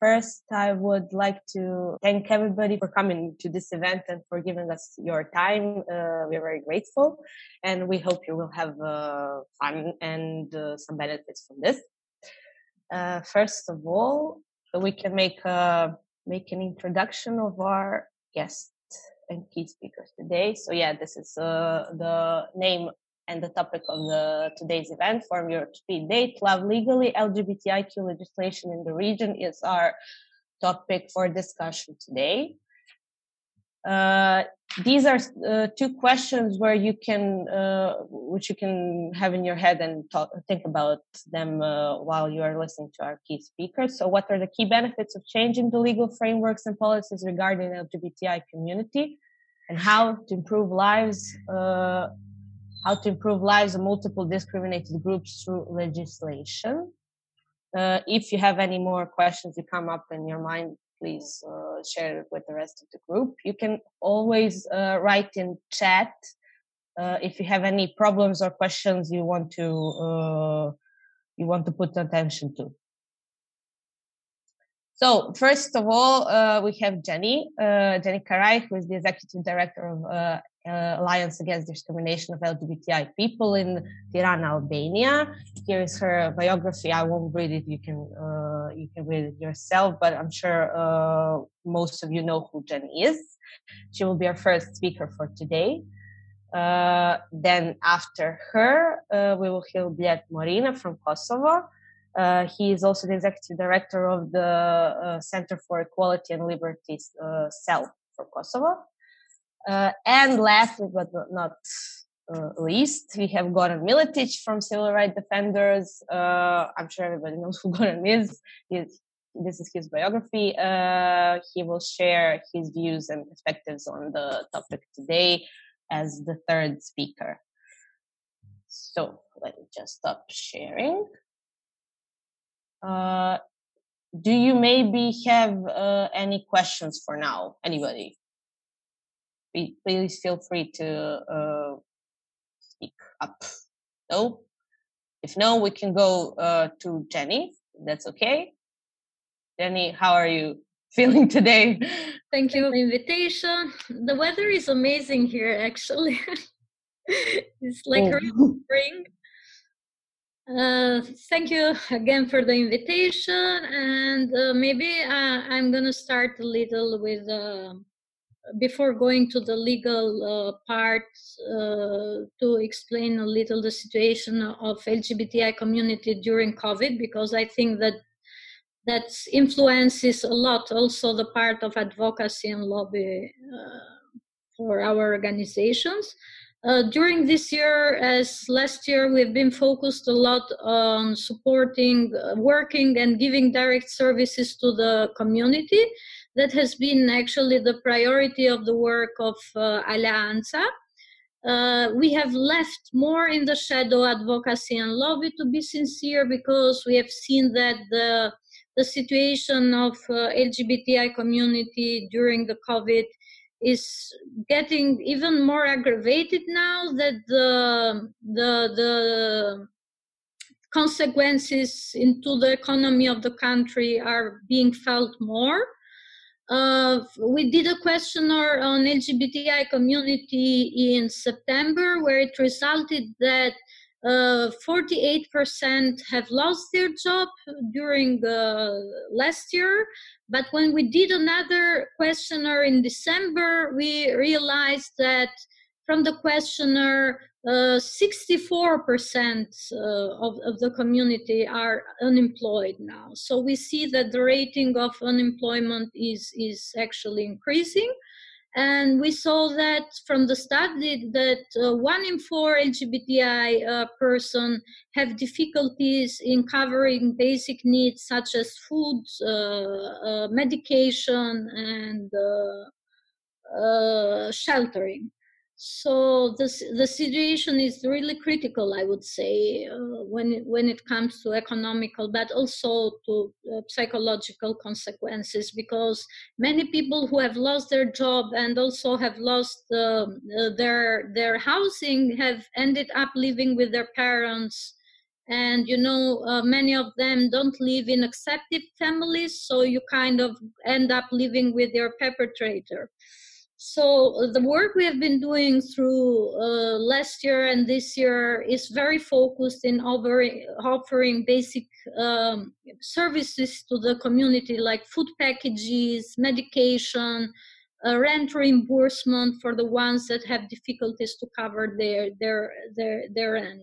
first, I would like to thank everybody for coming to this event and for giving us your time. Uh, we're very grateful, and we hope you will have uh, fun and uh, some benefits from this. Uh, first of all, we can make a make an introduction of our guest and key speakers today. So yeah, this is uh, the name and the topic of the today's event, Forum Evropa Speed Date, Love Legally, LGBTIQ legislation in the region is our topic for discussion today. Uh, these are uh, two questions where you can, uh, which you can have in your head and talk, think about them uh, while you are listening to our key speakers. So, what are the key benefits of changing the legal frameworks and policies regarding LGBTI community, and how to improve lives uh, how to improve lives of multiple discriminated groups through legislation. Uh, if you have any more questions that come up in your mind, please uh, share it with the rest of the group. You can always uh, write in chat uh, if you have any problems or questions you want to uh, you want to put attention to. So first of all, uh, we have Xheni, Xheni Karaj, who is the executive director of uh, Alliance Against Discrimination of LGBTI People in Tirana, Albania. Here is her biography. I won't read it. You can uh, you can read it yourself, but I'm sure uh, most of you know who Xheni is. She will be our first speaker for today. Uh, then after her, uh, we will hear Blert Morina from Kosovo. Uh, he is also the executive director of the Center for Equality and Liberties CEL for Kosovo. Uh, and last but not uh, least, we have Goran Miletic from Civil Rights Defenders. Uh, I'm sure everybody knows who Goran is. He's, this is his biography. Uh, he will share his views and perspectives on the topic today as the third speaker. So let me just stop sharing. Uh, do you maybe have uh, any questions for now? Anybody? Please feel free to uh, speak up. No? If no, we can go uh, to Xheni. That's okay. Xheni, how are you feeling today? Thank you for the invitation. The weather is amazing here, actually. it's like oh. spring. Uh, thank you again for the invitation, and uh, maybe uh, I'm gonna start a little with uh, before going to the legal uh, part uh, to explain a little the situation of lgbti community during covid because i think that that influences a lot also the part of advocacy and lobby uh, for our organizations. Uh, during this year as last year we've been focused a lot on supporting uh, working and giving direct services to the community that has been actually the priority of the work of uh, Aleanca. Uh, we have left more in the shadow advocacy and lobby to be sincere because we have seen that the the situation of uh, LGBTI community during the COVID is getting even more aggravated now that the the the consequences into the economy of the country are being felt more uh, we did a questionnaire on LGBTI community in September, where it resulted that uh, 48% have lost their job during uh, last year. But when we did another questionnaire in December, we realized that from the questionnaire, 64% uh, of, of the community are unemployed now. So we see that the rating of unemployment is, is actually increasing. And we saw that from the study that uh, one in four LGBTI uh, person have difficulties in covering basic needs such as food, uh, uh medication, and uh, sheltering so the the situation is really critical i would say uh, when it, when it comes to economical but also to uh, psychological consequences because many people who have lost their job and also have lost uh, their their housing have ended up living with their parents. And you know uh, many of them don't live in accepted families so you kind of end up living with your perpetrator so uh, the work we have been doing through uh, last year and this year is very focused in offering, offering basic um, services to the community like food packages medication uh, rent reimbursement for the ones that have difficulties to cover their their their their rent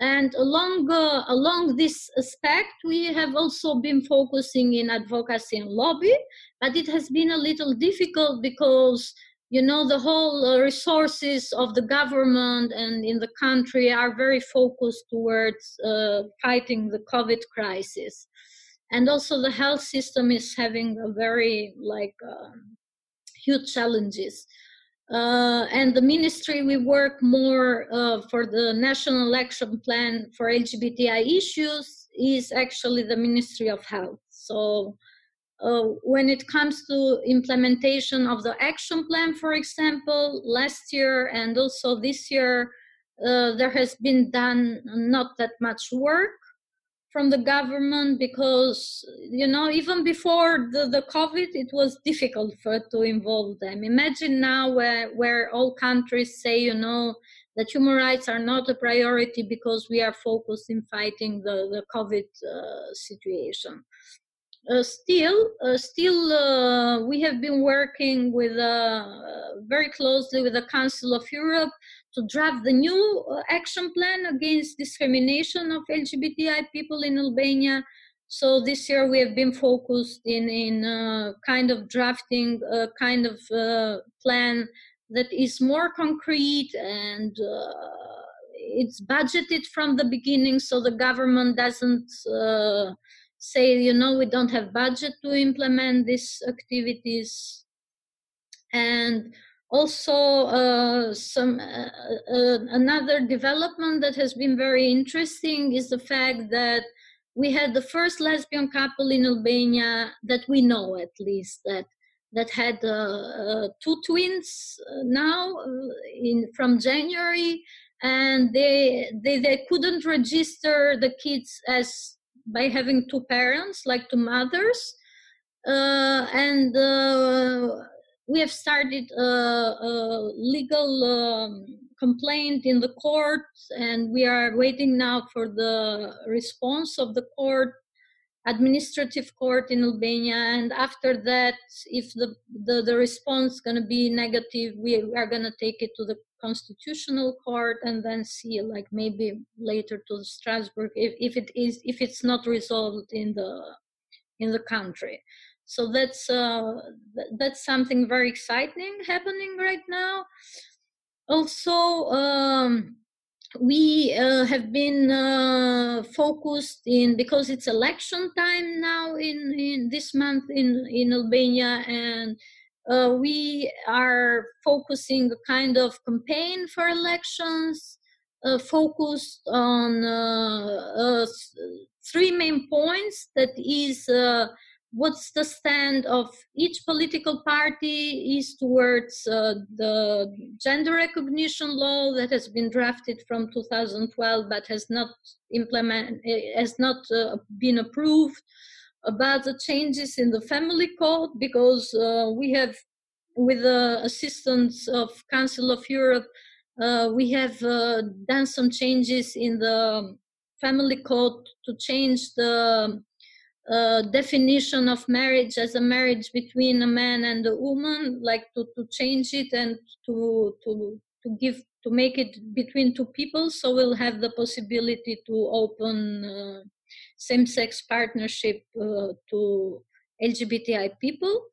and along, uh, along this aspect, we have also been focusing in advocacy and lobby, but it has been a little difficult because you know the whole uh, resources of the government and in the country are very focused towards uh, fighting the covid crisis. And also the health system is having a very like um, huge challenges uh, and the ministry we work more uh, for the national action plan for lgbti issues is actually the ministry of health. So uh, when it comes to implementation of the action plan for example last year and also this year uh, there has been done not that much work from the government because you know even before the, the covid it was difficult for to involve them. Imagine now where where all countries say you know that human rights are not a priority because we are focused in fighting the, the covid uh, situation. Uh, still uh, still uh, we have been working with uh, very closely with the council of europe to draft the new uh, action plan against discrimination of LGBTI people in Albania. So this year we have been focused in in uh, kind of drafting a kind of uh, plan that is more concrete and uh, it's budgeted from the beginning, so the government doesn't uh, say, you know, we don't have budget to implement these activities. And also uh, some uh, uh, another development that has been very interesting is the fact that we had the first lesbian couple in Albania that we know at least that that had uh, uh, two twins uh, now in from January and they, they they couldn't register the kids as by having two parents like two mothers. And we have started a, a legal um, complaint in the court and we are waiting now for the response of the court administrative court in albania. And after that if the the, the response going to be negative we are going to take it to the constitutional court and then see like maybe later to strasbourg if, if it is if it's not resolved in the in the country so that's uh, that's something very exciting happening right now. Also um, we uh, have been uh, focused in because it's election time now in, in this month in in albania and uh, we are focusing a kind of campaign for elections uh, focused on uh, three main points. That is what's the stand of each political party is towards uh, the gender recognition law that has been drafted from 2012 but has not implement has not uh, been approved about the changes in the family code because uh, we have with the assistance of council of europe uh, we have uh, done some changes in the family code to change the definition of marriage as a marriage between a man and a woman, like to, to change it and to to to give to make it between two people. So we'll have the possibility to open uh, same-sex partnership uh, to LGBTI people.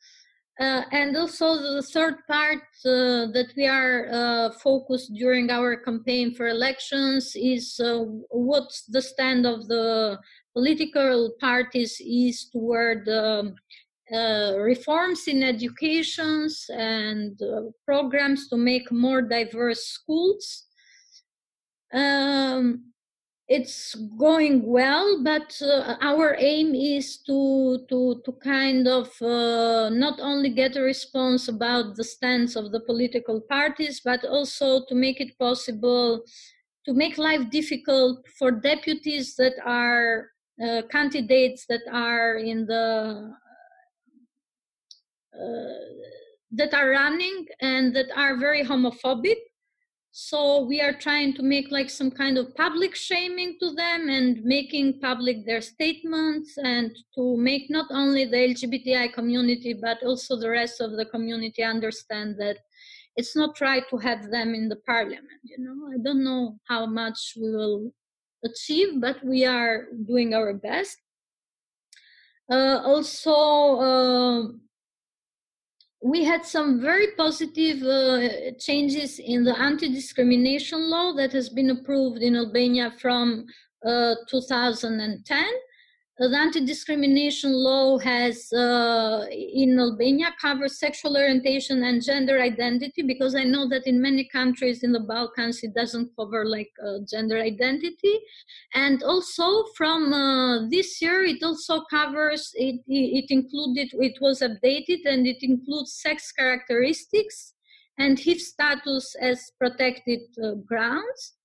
Uh, and also the third part uh, that we are uh, focused during our campaign for elections is uh, what's the stand of the political parties is toward um, uh, reforms in educations and uh, programs to make more diverse schools. Um, it's going well, but uh, our aim is to to to kind of uh, not only get a response about the stance of the political parties, but also to make it possible to make life difficult for deputies that are uh, candidates that are in the uh, that are running and that are very homophobic. So we are trying to make like some kind of public shaming to them and making public their statements and to make not only the lgbti community but also the rest of the community understand that it's not right to have them in the parliament you know? I don't know how much we will achieve but we are doing our best. Uh, also uh, we had some very positive uh, changes in the anti-discrimination law that has been approved in albania from uh, 2010 the anti-discrimination law has uh, in Albania covers sexual orientation and gender identity because I know that in many countries in the Balkans it doesn't cover like uh, gender identity, and also from uh, this year it also covers it. It included it was updated and it includes sex characteristics and HIV status as protected uh, grounds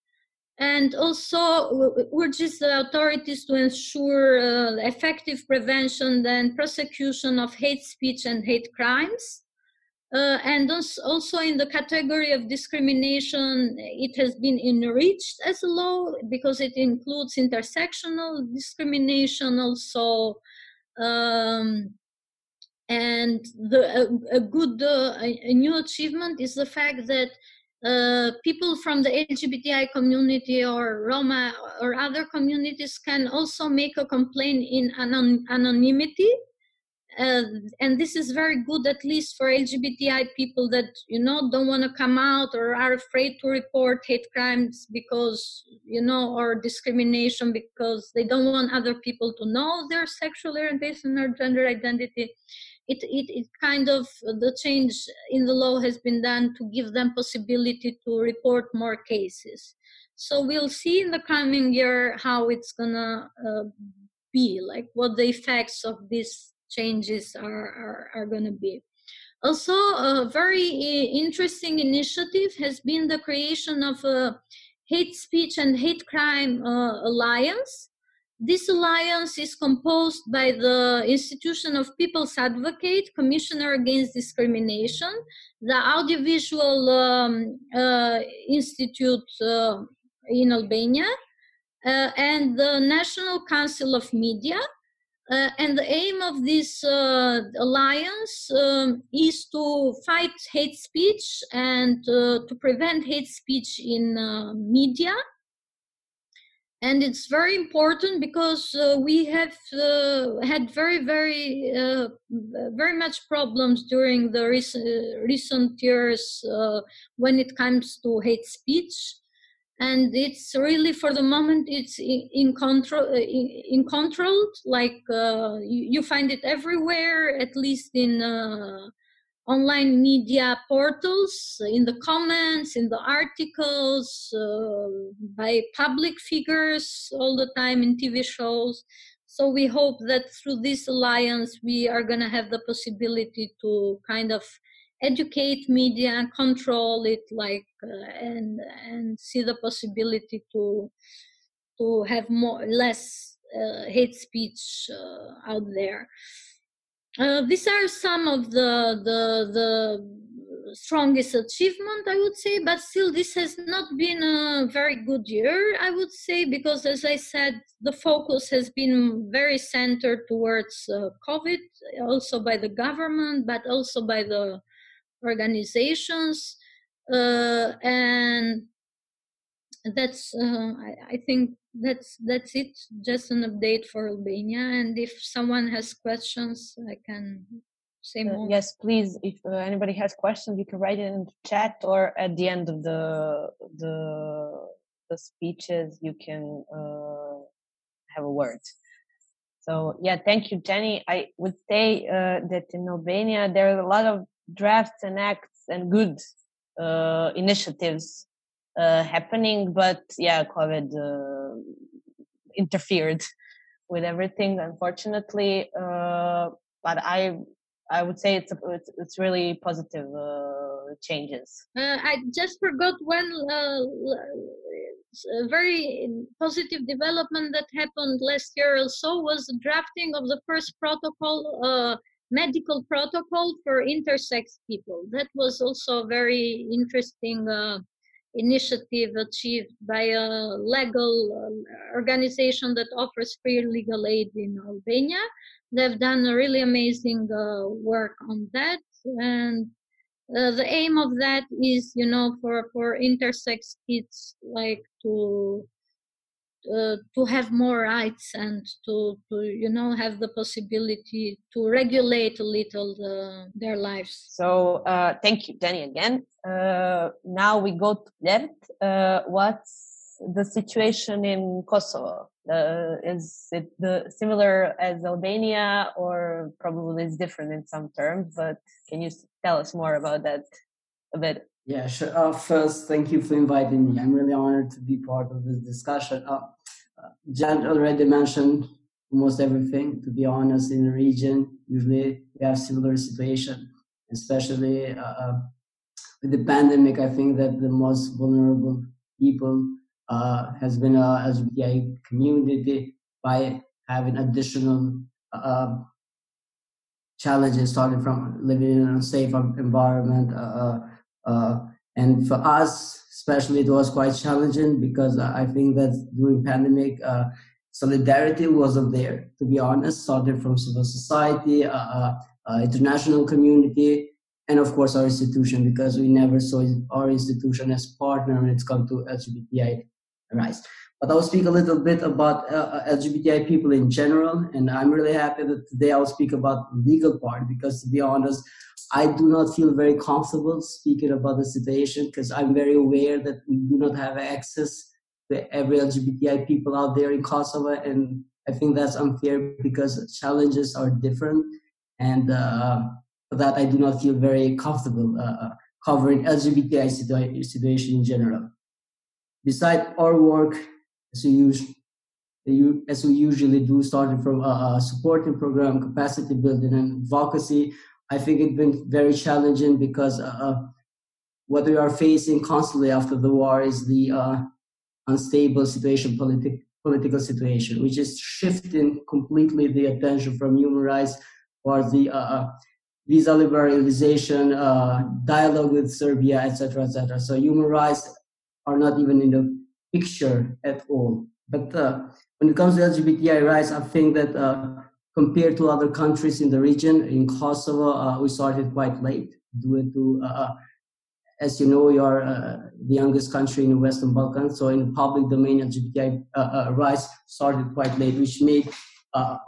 and also urges the authorities to ensure uh, effective prevention and prosecution of hate speech and hate crimes. Uh, and also in the category of discrimination, it has been enriched as a law because it includes intersectional discrimination also. Um, and the, a, a good uh, a new achievement is the fact that uh, people from the LGBTI community or Roma or other communities can also make a complaint in anon- anonymity. Uh, and this is very good, at least for LGBTI people that you know don't want to come out or are afraid to report hate crimes because you know or discrimination because they don't want other people to know their sexual orientation or gender identity it, it, it kind of the change in the law has been done to give them possibility to report more cases. So we'll see in the coming year how it's gonna uh, be like what the effects of these changes are are, are gonna be. Also a very interesting initiative has been the creation of a hate speech and hate crime uh, alliance this alliance is composed by the Institution of People's Advocate, Commissioner Against Discrimination, the Audiovisual um, uh, Institute uh, in Albania, uh, and the National Council of Media. Uh, and the aim of this uh, alliance um, is to fight hate speech and uh, to prevent hate speech in media and it's very important because uh, we have uh, had very very uh, very much problems during the recent, recent years uh, when it comes to hate speech. And it's really for the moment it's in, in control uh, in, in controlled like uh, you, you, find it everywhere at least in online media portals, in the comments, in the articles, uh, by public figures all the time in TV shows. So we hope that through this alliance, we are going to have the possibility to kind of educate media, and control it, like, uh, and and see the possibility to to have more less uh, hate speech uh, out there. Uh, these are some of the, the, the strongest achievement, I would say, but still this has not been a very good year, I would say, because as I said, the focus has been very centered towards uh, COVID, also by the government, but also by the organizations. Uh, and that's, uh, I, I think, that's that's it. Just an update for albania. And if someone has questions i can say uh, more. uh, yes please. If uh, anybody has questions you can write it in the chat or at the end of the the the speeches you can uh, have a word. So yeah thank you Xheni. I would say uh, that in albania there are a lot of drafts and acts and good uh, initiatives uh, happening, but yeah, COVID uh, interfered with everything, unfortunately. Uh, but I, I would say it's a, it's, it's really positive uh, changes. Uh, I just forgot one a very positive development that happened last year also was the drafting of the first protocol, uh, medical protocol for intersex people. That was also a very interesting uh, initiative achieved by a legal uh, organization that offers free legal aid in Albania. They've done a really amazing uh, work on that, and uh, the aim of that is, you know, for for intersex kids like to uh, to have more rights and to, to you know have the possibility to regulate a little the, their lives. So uh, thank you danny again. Uh, now we go to Blert. Uh, what's the situation in kosovo? Uh, is it the similar as albania or probably it's different in some terms but can you tell us more about that a bit yeah, sure. Uh, first, thank you for inviting me. I'm really honored to be part of this discussion. Uh, uh, Jan already mentioned almost everything. To be honest, in the region, usually we have similar situation, especially uh, uh, with the pandemic. I think that the most vulnerable people uh, has been a LGBTI community by having additional challenges starting from living in an unsafe environment uh, and for us, especially, it was quite challenging because I think that during pandemic, uh, solidarity wasn't there. To be honest, started from civil society, uh, international community, and of course our institution because we never saw our institution as partner when it's come to LGBTI rights. But I'll speak a little bit about uh, LGBTI people in general, and I'm really happy that today I'll speak about legal part because to be honest, I do not feel very comfortable speaking about the situation because I'm very aware that we do not have access to every LGBTI people out there in Kosovo, and I think that's unfair because challenges are different, and uh, that I do not feel very comfortable uh, covering LGBTI situa- situation in general. Beside our work, as we, as we usually do, starting from a, supporting program, capacity building, and advocacy, I think it's been very challenging because uh, uh, what we are facing constantly after the war is the uh, unstable situation, politi- political situation, which is shifting completely the attention from human rights towards the uh, uh visa liberalization, uh, dialogue with Serbia, etc., etc. So human rights are not even in the picture at all. But when it comes to LGBTI rights, I think that compared to other countries in the region. In Kosovo, uh, we started quite late due to, uh, uh, as you know, we are uh, the youngest country in the Western Balkans. So in the public domain, LGBTI uh, uh, rights started quite late, which made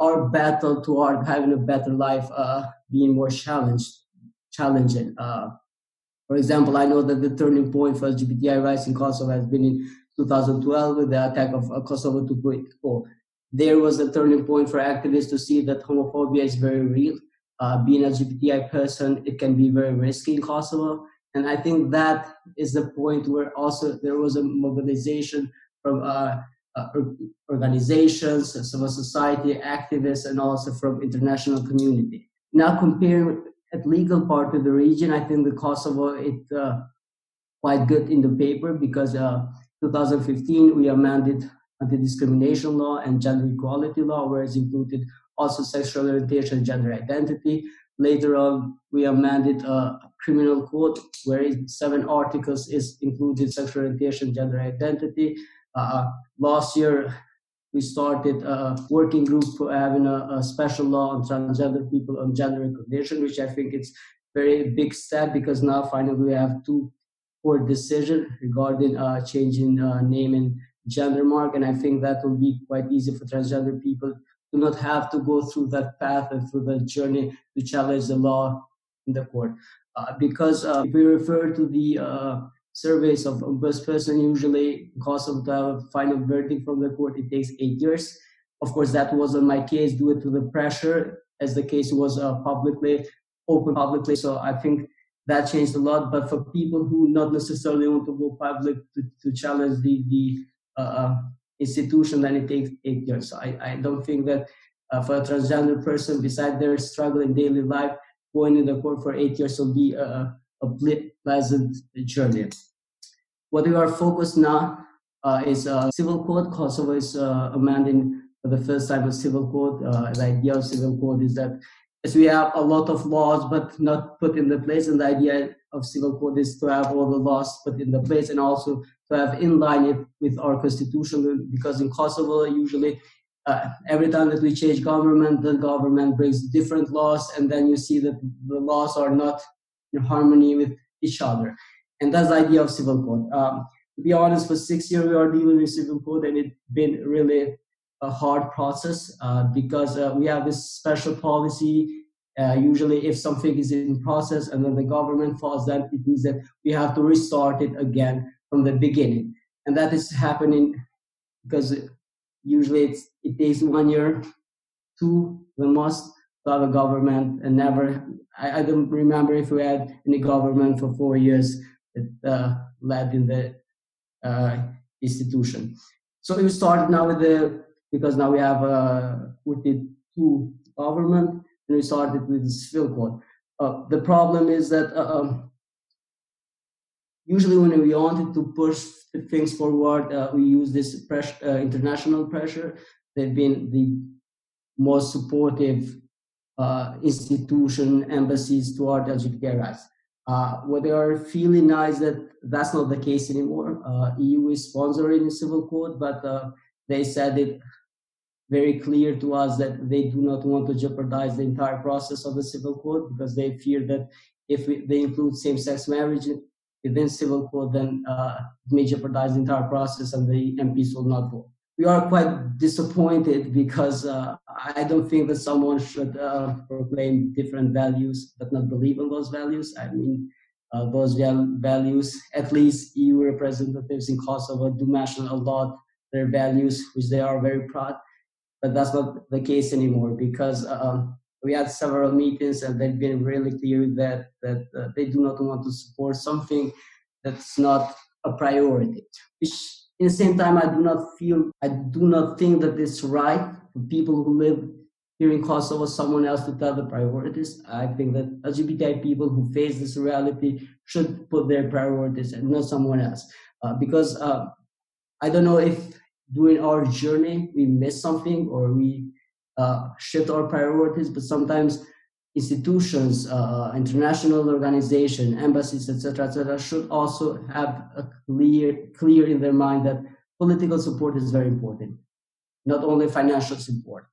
our battle toward having a better life being more challenged, challenging. For example, I know that the turning point for LGBTI rights in Kosovo has been in 2012 with the attack of Kosovo 2.0 there was a turning point for activists to see that homophobia is very real. Uh, being a LGBTI person, it can be very risky in Kosovo. And I think that is the point where also there was a mobilization from uh, uh, organizations, civil society, activists, and also from international community. Now comparing at legal part of the region, I think the Kosovo it uh, quite good in the paper because uh, 2015 we amended anti-discrimination law and gender equality law, where it's included also sexual orientation and gender identity. Later on, we amended a criminal code where seven articles is included sexual orientation, gender identity. Uh, last year, we started a working group for having a, a, special law on transgender people on gender recognition, which I think it's very big step because now finally we have two court decision regarding uh, changing uh, name and gender mark. And i think that will be quite easy for transgender people to not have to go through that path and through that journey to challenge the law in the court. Uh, because uh, if we refer to the uh, surveys of ombudsperson usually because of the final verdict from the court. It takes eight years. Of course that wasn't my case due to the pressure as the case was uh, publicly open publicly. So i think that changed a lot. But for people who not necessarily want to go public to, to challenge the, the uh, institution, then it takes eight years. So I, I don't think that uh, for a transgender person, beside their struggle in daily life, going in the court for eight years will be a, a pleasant journey. What we are focused now uh, is a civil code. Kosovo is uh, amending for the first time a civil code. Uh, the idea of civil code is that as we have a lot of laws but not put in the place, and the idea of civil code is to have all the laws put in the place and also to have in line it with our constitution. Because in Kosovo, usually uh, every time that we change government, the government brings different laws, and then you see that the laws are not in harmony with each other. And that's the idea of civil code. Um, to be honest, for six years we are dealing with civil code, and it's been really a hard process uh, because uh, we have this special policy. Uh, usually, if something is in process and then the government falls down, it means that we have to restart it again from the beginning, and that is happening because usually it takes one year, two the most a government, and never. I, I don't remember if we had any government for four years that uh, led in the uh, institution. So we started now with the because now we have a 42 government and we started with the civil code. Uh, the problem is that uh, um, usually when we wanted to push things forward, uh, we use this pressure, uh, international pressure. They've been the most supportive uh, institution, embassies toward LGBTI rights. Uh, what they are feeling now is that that's not the case anymore. Uh, EU is sponsoring the civil code, but uh, they said it very clear to us that they do not want to jeopardize the entire process of the civil code because they fear that if we, they include same-sex marriage within civil code, then uh, it may jeopardize the entire process and the MPs will not vote we are quite disappointed because uh, I don't think that someone should uh, proclaim different values but not believe in those values. I mean, uh, those values, at least EU representatives in Kosovo do mention a lot their values, which they are very proud. But that's not the case anymore because um, we had several meetings and they've been really clear that that uh, they do not want to support something that's not a priority, which in the same time, I do not feel, I do not think that it's right for people who live here in Kosovo, someone else to tell the priorities. I think that LGBTI people who face this reality should put their priorities and not someone else. Uh, because uh, I don't know if during our journey we miss something or we uh, shift our priorities, but sometimes institutions, uh, international organization, embassies, etc., etc., should also have a clear, clear in their mind that political support is very important, not only financial support.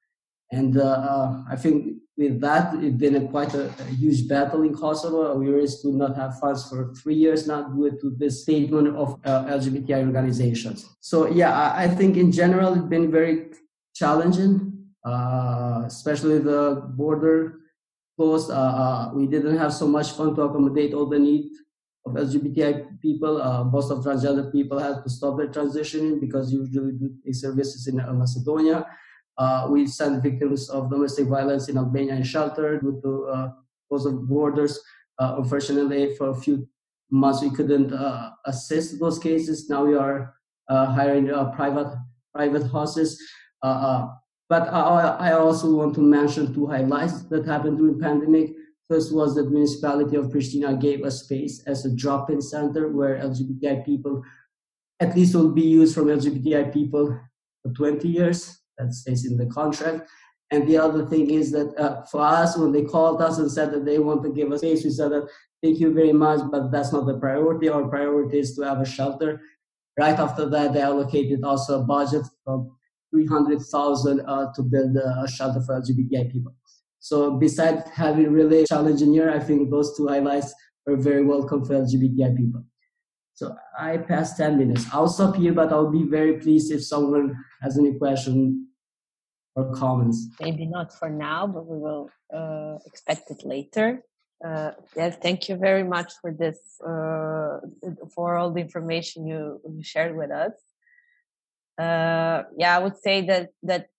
And uh, uh, I think with that, it's been a quite a, a, huge battle in Kosovo. We used to not have funds for three years now due to the statement of uh, LGBTI organizations. So yeah, I, I, think in general it's been very challenging, uh, especially the border course, uh, uh, we didn't have so much fun to accommodate all the needs of LGBTI people. Uh, most of transgender people had to stop their transitioning because usually the services in Macedonia. we sent victims of domestic violence in Albania in shelter due to uh, close of borders. unfortunately, for a few months we couldn't assist those cases. Now we are hiring private private houses. But I, I also want to mention two highlights that happened during pandemic. First was that municipality of Pristina gave a space as a drop-in center where LGBTI people, at least will be used from LGBTI people for 20 years. That stays in the contract. And the other thing is that uh, for us, when they called us and said that they want to give us space, we said that thank you very much, but that's not the priority. Our priority is to have a shelter. Right after that, they allocated also a budget of 300,000 uh, to build a shelter for LGBTI people. So besides having really challenging year, I think those two highlights are very welcome for LGBTI people. So I passed 10 minutes. I'll stop here, but I'll be very pleased if someone has any question or comments. Maybe not for now, but we will uh, expect it later. Uh, yes, thank you very much for this, uh, for all the information you, you shared with us uh, yeah, I would say that that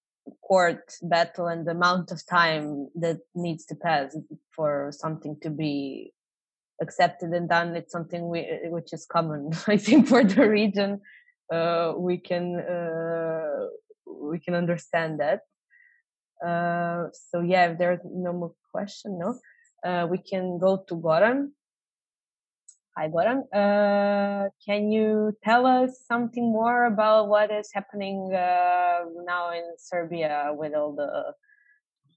court battle and the amount of time that needs to pass for something to be accepted and done it's something we, which is common i think for the region. Uh, we can uh, we can understand that. Uh, so yeah if there's no more question no? Uh, we can go to goran Hi, Goran. Uh, can you tell us something more about what is happening uh, now in Serbia with all the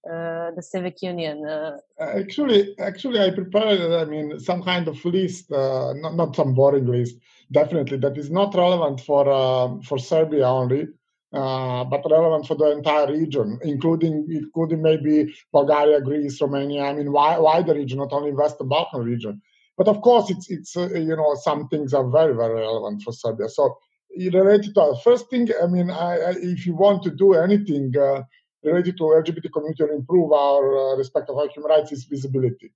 uh, the civic union? Uh, actually, actually, I prepared. I mean, some kind of list, uh, not not some boring list. Definitely, that is not relevant for uh, for Serbia only, uh, but relevant for the entire region, including including maybe Bulgaria, Greece, Romania. I mean, why why the region, not only Western Balkan region. But of course, it's it's uh, you know some things are very very relevant for Serbia. So related to that, first thing, I mean, I, I, if you want to do anything related to LGBT community and improve our uh, respect of our human rights is visibility.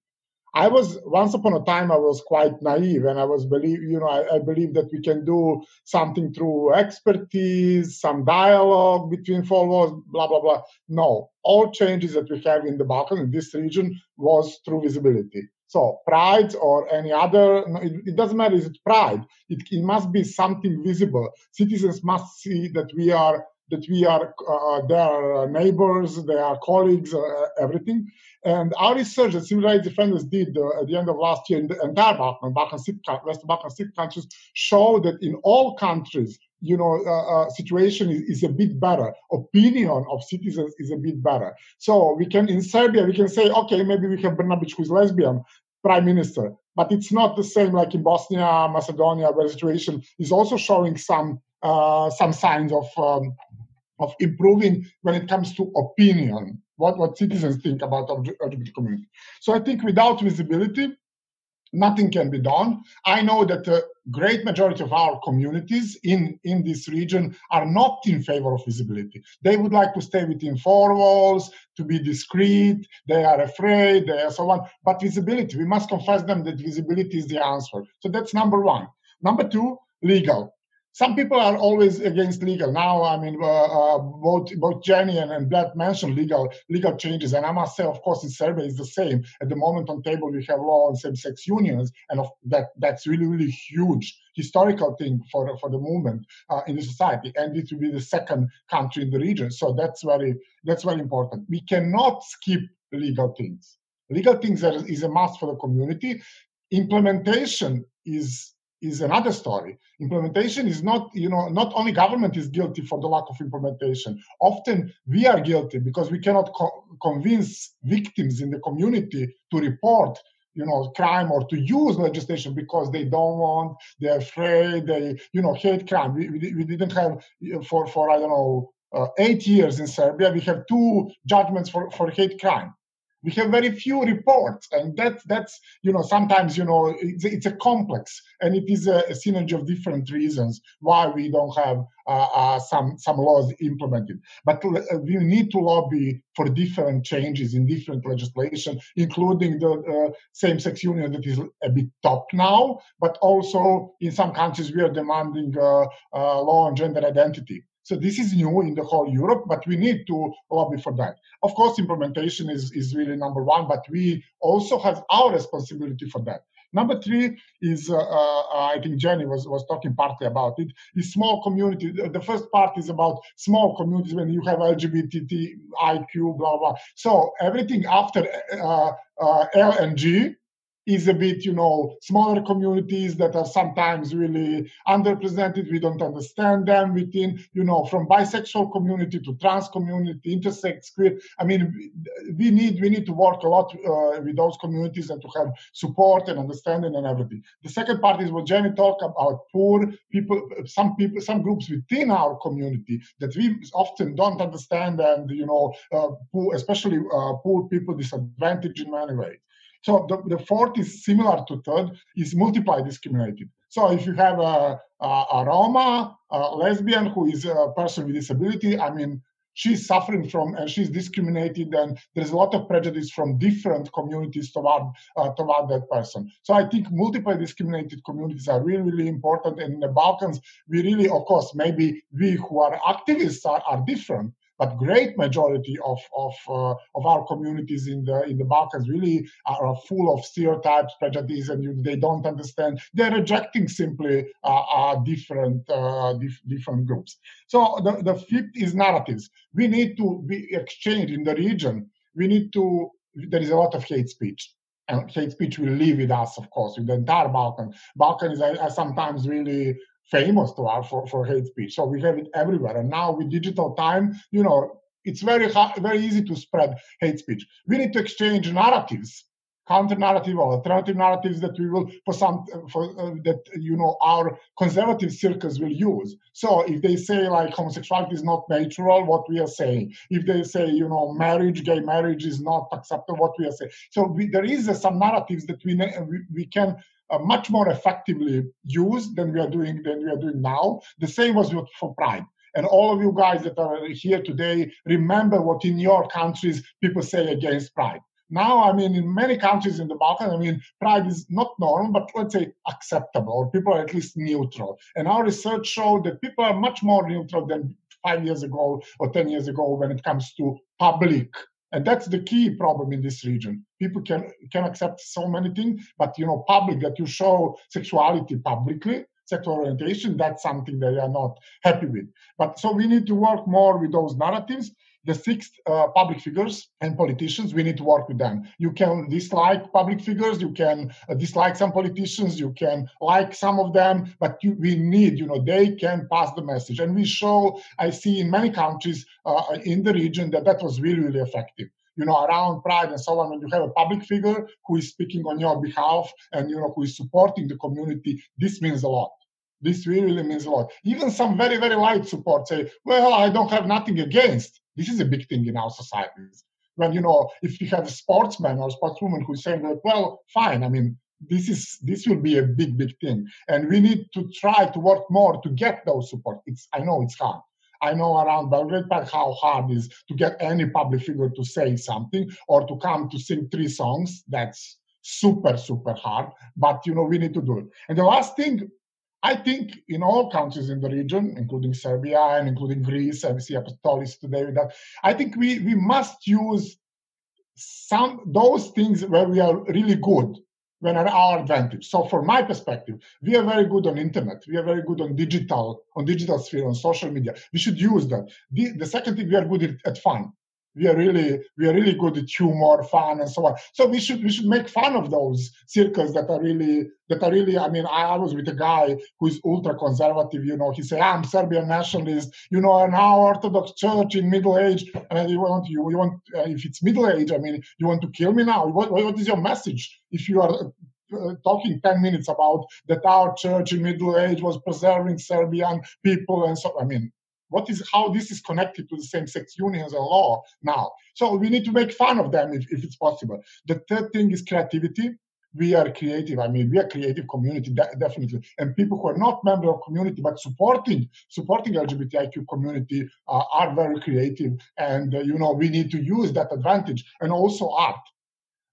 I was once upon a time I was quite naive and I was believe you know I, I, believe that we can do something through expertise, some dialogue between followers, blah blah blah. No, all changes that we have in the Balkan in this region was through visibility. So pride or any other, it, it doesn't matter. Is it pride? It, it must be something visible. Citizens must see that we are that we are uh, their neighbors, their colleagues, uh, everything. And our research that civil rights defenders did uh, at the end of last year in the entire Balkan, Balkan West Balkan six countries, show that in all countries, you know, uh, uh, situation is, is, a bit better. Opinion of citizens is a bit better. So we can, in Serbia, we can say, okay, maybe we have Brnabic who is lesbian, prime minister. But it's not the same like in Bosnia, Macedonia, where the situation is also showing some uh, some signs of um, of improving when it comes to opinion, what, what citizens think about the LGBT community. So I think without visibility, nothing can be done. I know that the great majority of our communities in, in this region are not in favor of visibility. They would like to stay within four walls, to be discreet, they are afraid, they are so on. But visibility, we must confess them that visibility is the answer. So that's number one. Number two, legal some people are always against legal. Now, I mean, uh, uh, both both Xheni and, and mentioned legal legal changes, and I must say, of course, in Serbia is the same. At the moment on table, we have law on same-sex unions, and of, that that's really really huge historical thing for for the movement uh, in the society, and it will be the second country in the region. So that's very that's very important. We cannot skip legal things. Legal things are, is a must for the community. Implementation is is another story. Implementation is not, you know, not only government is guilty for the lack of implementation. Often we are guilty because we cannot co- convince victims in the community to report you know crime or to use legislation because they don't want they're afraid they you know hate crime we, we, we didn't have for for i don't know uh, eight years in serbia we have two judgments for for hate crime we have very few reports and that's that's you know sometimes you know it's, it's a complex and it is a, a, synergy of different reasons why we don't have uh, uh, some some laws implemented. But uh, we need to lobby for different changes in different legislation including the uh, same-sex union that is a bit top now but also in some countries we are demanding uh, uh, law on gender identity so this is new in the whole Europe, but we need to lobby for that. Of course, implementation is, is really number one, but we also have our responsibility for that. Number three is, uh, uh, I think Xheni was, was talking partly about it, is small community. The first part is about small communities when you have LGBTIQ, blah, blah. So everything after uh, uh, L and G is a bit, you know, smaller communities that are sometimes really underrepresented. We don't understand them within, you know, from bisexual community to trans community, intersex, queer. I mean, we need we need to work a lot uh, with those communities and to have support and understanding and everything. The second part is what Xheni talked about: poor people, some people, some groups within our community that we often don't understand, and you know, uh, poor, especially uh, poor people, disadvantaged in many ways. So the, the fourth is similar to third, is multiply discriminated. So if you have a, a, a Roma, a lesbian who is a person with disability, I mean, she's suffering from and she's discriminated and there's a lot of prejudice from different communities toward uh, toward that person so i think multiple discriminated communities are really really important and in the balkans we really of course maybe we who are activists are, are different but great majority of of uh, of our communities in the in the Balkans really are full of stereotypes, prejudice, and they don't understand. They're rejecting simply uh, uh, different uh, dif- different groups. So the, the fifth is narratives. We need to be exchanged in the region. We need to. There is a lot of hate speech and hate speech will live with us, of course, with the entire Balkan. Balkan is uh, sometimes really famous to us for, for hate speech. So we have it everywhere. And now with digital time, you know, it's very hard, very easy to spread hate speech. We need to exchange narratives counter narrative or alternative narratives that we will for some for uh, that you know our conservative circles will use so if they say like homosexuality is not natural what we are saying if they say you know marriage gay marriage is not acceptable what we are saying so we, there is uh, some narratives that we we, we can uh, much more effectively used than we are doing than we are doing now the same was for pride and all of you guys that are here today remember what in your countries people say against pride now, I mean, in many countries in the Balkans, I mean, pride is not normal, but let's say acceptable, or people are at least neutral. And our research showed that people are much more neutral than five years ago or 10 years ago when it comes to public. And that's the key problem in this region. People can, can accept so many things, but, you know, public, that you show sexuality publicly, sexual orientation, that's something that they are not happy with. But so we need to work more with those narratives the six uh, public figures and politicians, we need to work with them. You can dislike public figures, you can uh, dislike some politicians, you can like some of them, but you, we need, you know, they can pass the message. And we show, I see in many countries uh, in the region that that was really, really effective you know, around pride and so on, when you have a public figure who is speaking on your behalf and, you know, who is supporting the community, this means a lot. This really means a lot. Even some very, very light support say, well, I don't have nothing against. This is a big thing in our societies. When, you know, if you have a sportsman or sportswoman who's saying, well, fine, I mean, this is this will be a big, big thing. And we need to try to work more to get those support. It's I know it's hard. I know around Belgrade Park how hard is to get any public figure to say something or to come to sing three songs. That's super, super hard. But you know, we need to do it. And the last thing I think in all countries in the region, including Serbia and including Greece, I see Apostolis today with that. I think we, we must use some those things where we are really good when are our advantage. So from my perspective, we are very good on internet. We are very good on digital, on digital sphere, on social media. We should use that. The, the second thing, we are good at, at fun we are really we are really good at humor, fun, and so on. So we should we should make fun of those circles that are really that are really. I mean, I, I was with a guy who is ultra conservative. You know, he said, "I'm Serbian nationalist." You know, an Orthodox Church in Middle Age, and you want you, you want uh, if it's Middle Age. I mean, you want to kill me now? What what is your message? If you are uh, talking 10 minutes about that our church in middle age was preserving serbian people and so i mean what is how this is connected to the same-sex unions and law now. So we need to make fun of them if, if it's possible. The third thing is creativity. We are creative. I mean, we are creative community de- definitely, and people who are not member of community but supporting supporting LGBTIQ community uh, are very creative, and uh, you know we need to use that advantage and also art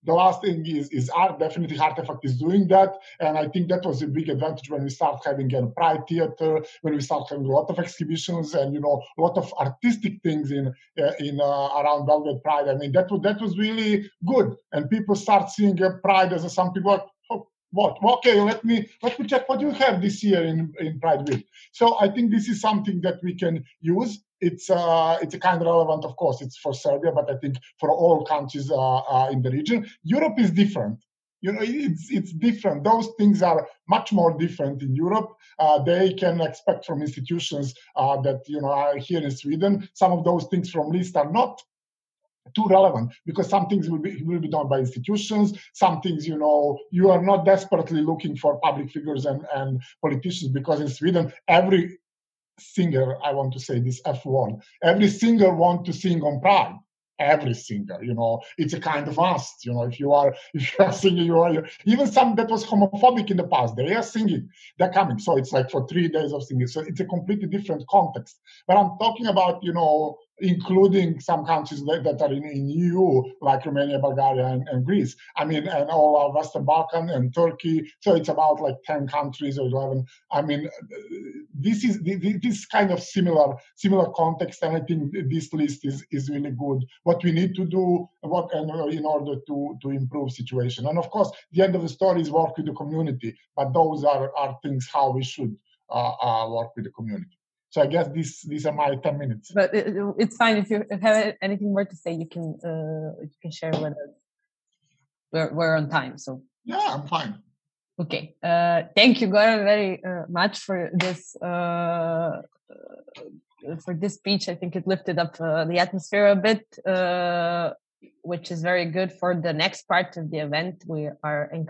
the last thing is, is art. Definitely, Artifact is doing that, and I think that was a big advantage when we start having a Pride Theater, when we start having a lot of exhibitions and you know a lot of artistic things in uh, in uh, around Belgrade Pride. I mean, that was that was really good, and people start seeing uh, Pride as a, some people. Are, oh, what? Okay, let me let me check what you have this year in in Pride Week. So I think this is something that we can use it's uh, it's kind of relevant, of course. It's for Serbia, but I think for all countries uh, uh, in the region. Europe is different. You know, it's it's different. Those things are much more different in Europe. Uh, they can expect from institutions uh, that you know are here in Sweden. Some of those things from list are not too relevant because some things will be will be done by institutions some things you know you are not desperately looking for public figures and and politicians because in sweden every singer, I want to say this F1, every singer want to sing on Pride. Every singer, you know, it's a kind of must. You know, if you are if you are singing, you are even some that was homophobic in the past. They are singing, they're coming. So it's like for three days of singing. So it's a completely different context. But I'm talking about, you know, including some countries that, that are in, in, EU, like Romania, Bulgaria, and, and, Greece. I mean, and all our Western Balkan and Turkey. So it's about like 10 countries or 11. I mean, this is this kind of similar similar context, and I think this list is, is really good. What we need to do, what and uh, in order to to improve situation, and of course, the end of the story is work with the community. But those are are things how we should uh, uh, work with the community. So I guess these these are my ten minutes. But it, it's fine if you have anything more to say, you can uh, you can share with us. we're we're on time. So yeah, I'm fine. Okay. Uh, thank you, Goran, very uh, much for this uh, for this speech. I think it lifted up uh, the atmosphere a bit, uh, which is very good for the next part of the event. We are encountering.